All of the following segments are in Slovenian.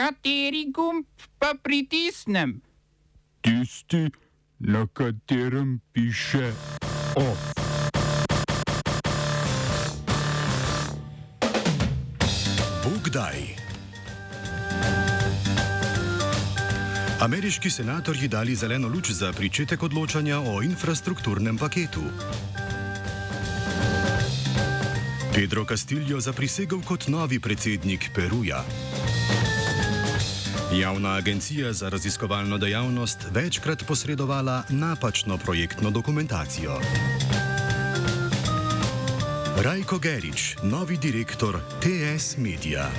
Kateri gumb pa pritisnem? Tisti, na katerem piše OF. Bogdaj. Ameriški senatorji dali zeleno luč za pričetek odločanja o infrastrukturnem paketu. Pedro Castillo zaprisegel kot novi predsednik Peruja. Javna agencija za raziskovalno dejavnost večkrat posredovala napačno projektno dokumentacijo. Rajko Gerič, novi direktor TS Media.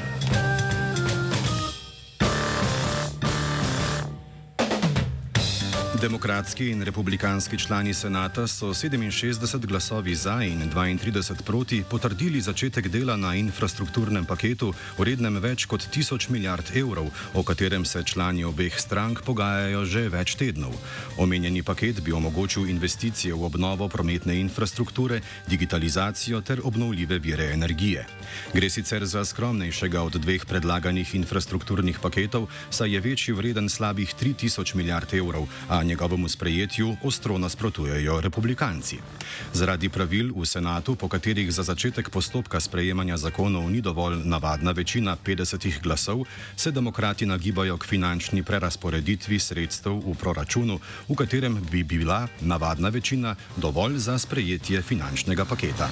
Demokratski in republikanski člani senata so 67 glasovi za in 32 proti potrdili začetek dela na infrastrukturnem paketu, vrednem več kot 1000 milijard evrov, o katerem se člani obeh strank pogajajo že več tednov. Omenjeni paket bi omogočil investicije v obnovo prometne infrastrukture, digitalizacijo ter obnovljive vire energije. Gre sicer za skromnejšega od dveh predlaganih infrastrukturnih paketov, saj je večji vreden slabih 3000 milijard evrov, a njegovemu sprejetju ostro nasprotujejo republikanci. Zaradi pravil v senatu, po katerih za začetek postopka sprejemanja zakonov ni dovolj navadna večina 50 glasov, se demokrati nagibajo k finančni prerasporeditvi sredstev v proračunu, v katerem bi bila navadna večina dovolj za sprejetje finančnega paketa.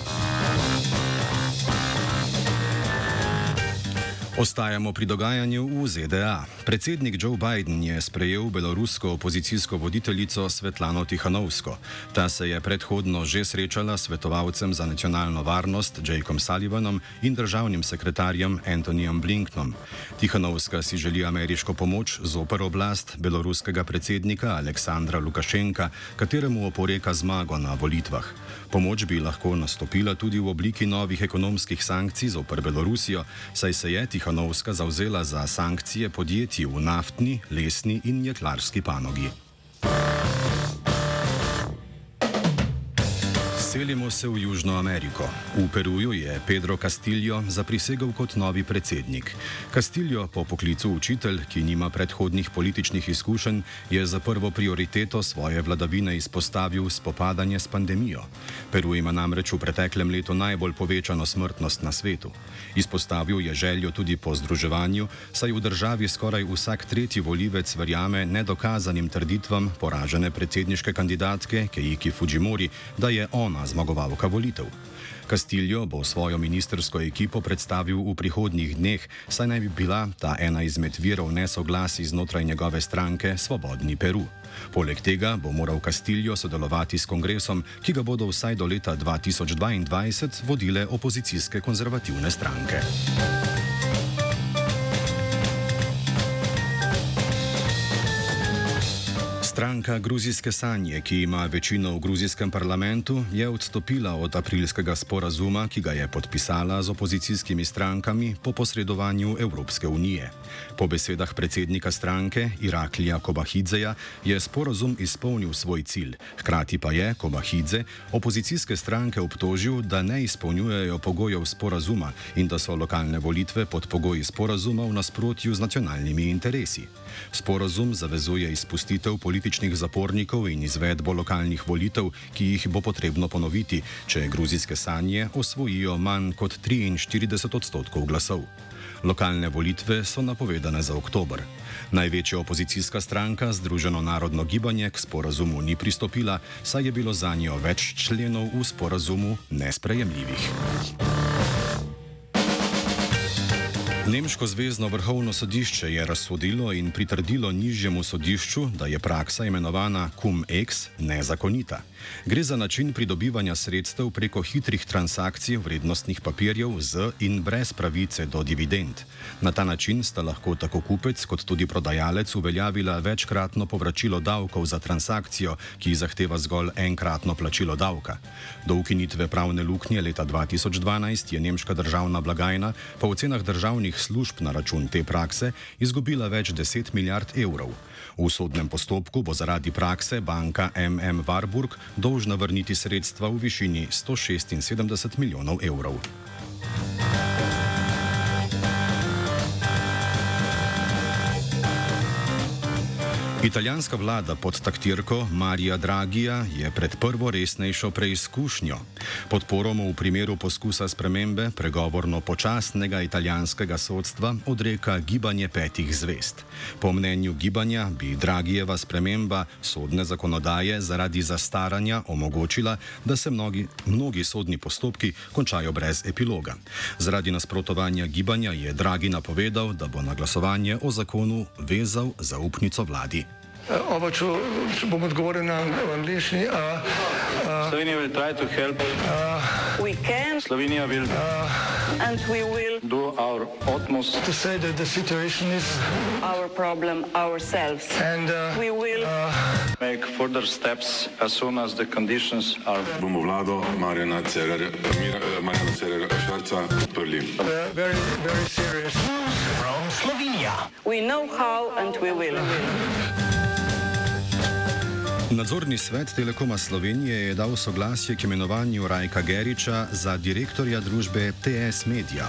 Ostajamo pri dogajanju v ZDA. Predsednik Joe Biden je sprejel belorusko opozicijsko voditeljico Svetlano Tihanovsko. Ta se je predhodno že srečala s svetovalcem za nacionalno varnost Jakeom Sullivanom in državnim sekretarjem Antonijem Blinknom. Tihanovska si želi ameriško pomoč zoper oblast beloruskega predsednika Aleksandra Lukašenka, kateremu oporeka zmago na volitvah. Pomoč bi lahko nastopila tudi v obliki novih ekonomskih sankcij zoper Belorusijo, saj se je Tihanovska Tihanovska zauzela za sankcije podjetij v naftni, lesni in jeklarski panogi. Selimo se v Južno Ameriko. V Peruju je Pedro Castillo zaprisegel kot novi predsednik. Castillo, po poklicu učitelj, ki nima predhodnih političnih izkušenj, je za prvo prioriteto svoje vladavine izpostavil spopadanje s pandemijo. Peru ima namreč v preteklem letu najbolj povečano smrtnost na svetu. Izpostavil je željo tudi po združevanju, saj v državi skoraj vsak tretji volivec verjame nedokazanim trditvam poražene predsedniške kandidatke Keiki Fujimori, da je ona zmagovalka volitev. Castillo bo svojo ministersko ekipo predstavil v prihodnjih dneh, saj naj bi bila ta ena izmed virov nesoglasi znotraj njegove stranke Svobodni Peru. Poleg tega bo moral Castillo sodelovati s kongresom, ki ga bodo vsaj do leta 2022 vodile opozicijske konzervativne stranke. Stranka Gruzijske sanje, ki ima večino v gruzijskem parlamentu, je odstopila od aprilskega sporazuma, ki ga je podpisala z opozicijskimi strankami po posredovanju Evropske unije. Po besedah predsednika stranke Iraklija Kobahidzeja je sporazum izpolnil svoj cilj. Hkrati pa je Kobahidze opozicijske stranke obtožil, da ne izpolnjujejo pogojev sporazuma in da so lokalne volitve pod pogoji sporazuma v nasprotju z nacionalnimi interesi. Sporazum zavezuje izpustitev političnih zapornikov in izvedbo lokalnih volitev, ki jih bo potrebno ponoviti, če gruzijske sanje osvojijo manj kot 43 odstotkov glasov. Lokalne volitve so napovedane za oktober. Največja opozicijska stranka, Združeno narodno gibanje, k sporazumu ni pristopila, saj je bilo za njo več členov v sporazumu nesprejemljivih. Nemško zvezdno vrhovno sodišče je razsodilo in pritrdilo nižjemu sodišču, da je praksa imenovana cum-ex nezakonita. Gre za način pridobivanja sredstev preko hitrih transakcij vrednostnih papirjev z in brez pravice do dividend. Na ta način sta lahko tako kupec kot tudi prodajalec uveljavila večkratno povračilo davkov za transakcijo, ki zahteva zgolj enkratno plačilo davka. Do ukinitve pravne luknje leta 2012 je nemška državna blagajna po ocenah državnih služb na račun te prakse izgubila več deset milijard evrov. V sodnem postopku bo zaradi prakse banka MM Warburg dolžna vrniti sredstva v višini 176 milijonov evrov. Italijanska vlada pod taktirko Marija Dragija je pred prvo resnejšo preizkušnjo. Podporo mu v primeru poskusa spremembe pregovorno počasnega italijanskega sodstva odreka gibanje petih zvest. Po mnenju gibanja bi Dragijeva sprememba sodne zakonodaje zaradi zastaranja omogočila, da se mnogi, mnogi sodni postopki končajo brez epiloga. Zaradi nasprotovanja gibanja je Dragi napovedal, da bo na glasovanje o zakonu vezal zaupnico vladi. Oba, če, če bom odgovoril na angliški. Slovenija will try to help. We can Slovenija will and we will do our utmost To say that the situation is our problem ourselves. and uh, We will make further steps as soon as the conditions are bomo vlado Marjana Cererja, Mira- eh, Marjana Cererja Šarca podprli. uh, very, very serious. we know how and we will. Nadzorni svet Telekoma Slovenije je dal soglasje k imenovanju Rajka Geriča za direktorja družbe TS Media.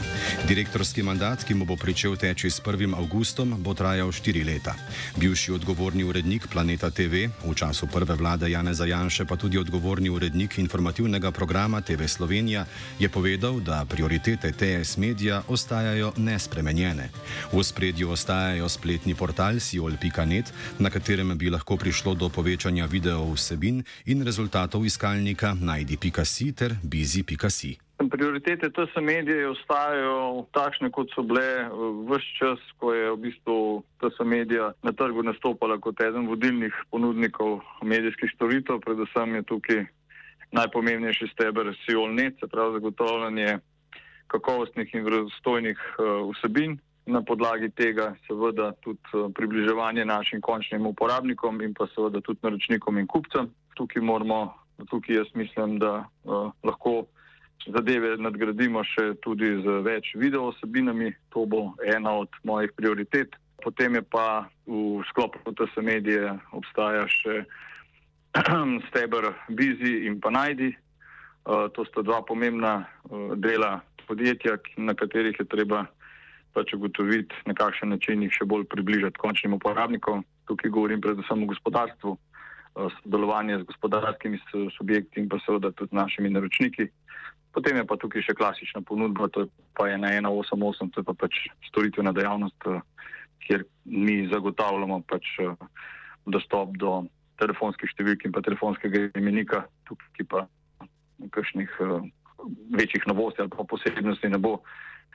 Direktorski mandat, ki mu bo pričel teči s 1. avgustom, bo trajal 4 leta. Bivši odgovorni urednik Planeta TV, v času prve vlade Janeza Janše pa tudi odgovorni urednik informativnega programa TV Slovenija, je povedal, da prioritete TS Media ostajajo nespremenjene. V spredju ostajajo spletni portal siol.net, na katerem bi lahko prišlo do povečanja video vsebin in rezultatov iskalnika najdi.si ter bizi.si. Prioritete TS medije ostajajo takšne, kot so bile vse čas, ko je v bistvu TS medija na trgu nastopala kot eden vodilnih ponudnikov medijskih storitev. Predvsem je tukaj najpomembnejši steber SIOL.net, se pravi zagotavljanje kakovostnih in vrostojnih vsebin. Na podlagi tega seveda tudi eh, približevanje našim končnim uporabnikom in pa seveda tudi naročnikom in kupcem. Tukaj moramo, tukaj jaz mislim, da uh, lahko zadeve nadgradimo še tudi z več video osebinami. To bo ena od mojih prioritet. Potem je pa v sklopu TS medije obstaja še steber Bizi in pa Najdi. Uh, to sta dva pomembna uh, dela podjetja, na katerih je treba pač ugotoviti, na kakšen način jih še bolj približati končnim uporabnikom. Tukaj govorim predvsem o gospodarstvu, eh, sodelovanje z gospodarskimi subjekti in pa seveda tudi našimi naročniki. Potem je pa tukaj še klasična ponudba, to pa je na 188, to je pa pač storitvena dejavnost, eh, kjer mi zagotavljamo pač eh, dostop do telefonskih številk in pa telefonskega imenika, tukaj pa kakšnih uh, večjih novosti ali pa posebnosti ne bo.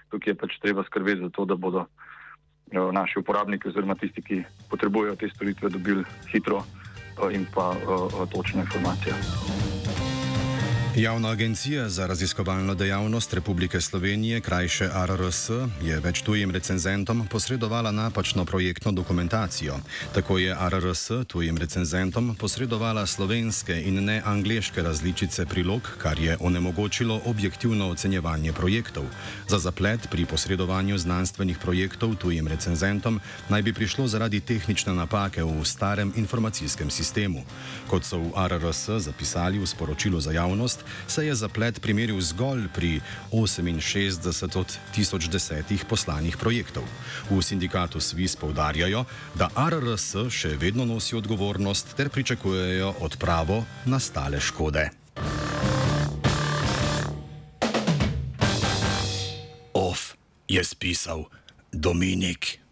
Tukaj je pač treba skrbeti za to, da bodo uh, naši uporabniki oziroma tisti, ki potrebujejo te storitve, dobili hitro uh, in pa uh, točne informacije. Javna agencija za raziskovalno dejavnost Republike Slovenije, krajše RRS, je več tujim recenzentom posredovala napačno projektno dokumentacijo. Tako je RRS tujim recenzentom posredovala slovenske in ne angleške različice prilog, kar je onemogočilo objektivno ocenjevanje projektov. Za zaplet pri posredovanju znanstvenih projektov tujim recenzentom naj bi prišlo zaradi tehnične napake v starem informacijskem sistemu. Kot so v RRS zapisali v sporočilu za javnost, se je zaplet primeril zgolj pri 68 od 1010 poslanih projektov. V sindikatu SWIS povdarjajo, da RRS še vedno nosi odgovornost ter pričakujejo odpravo nastale škode. Of je spisal Dominik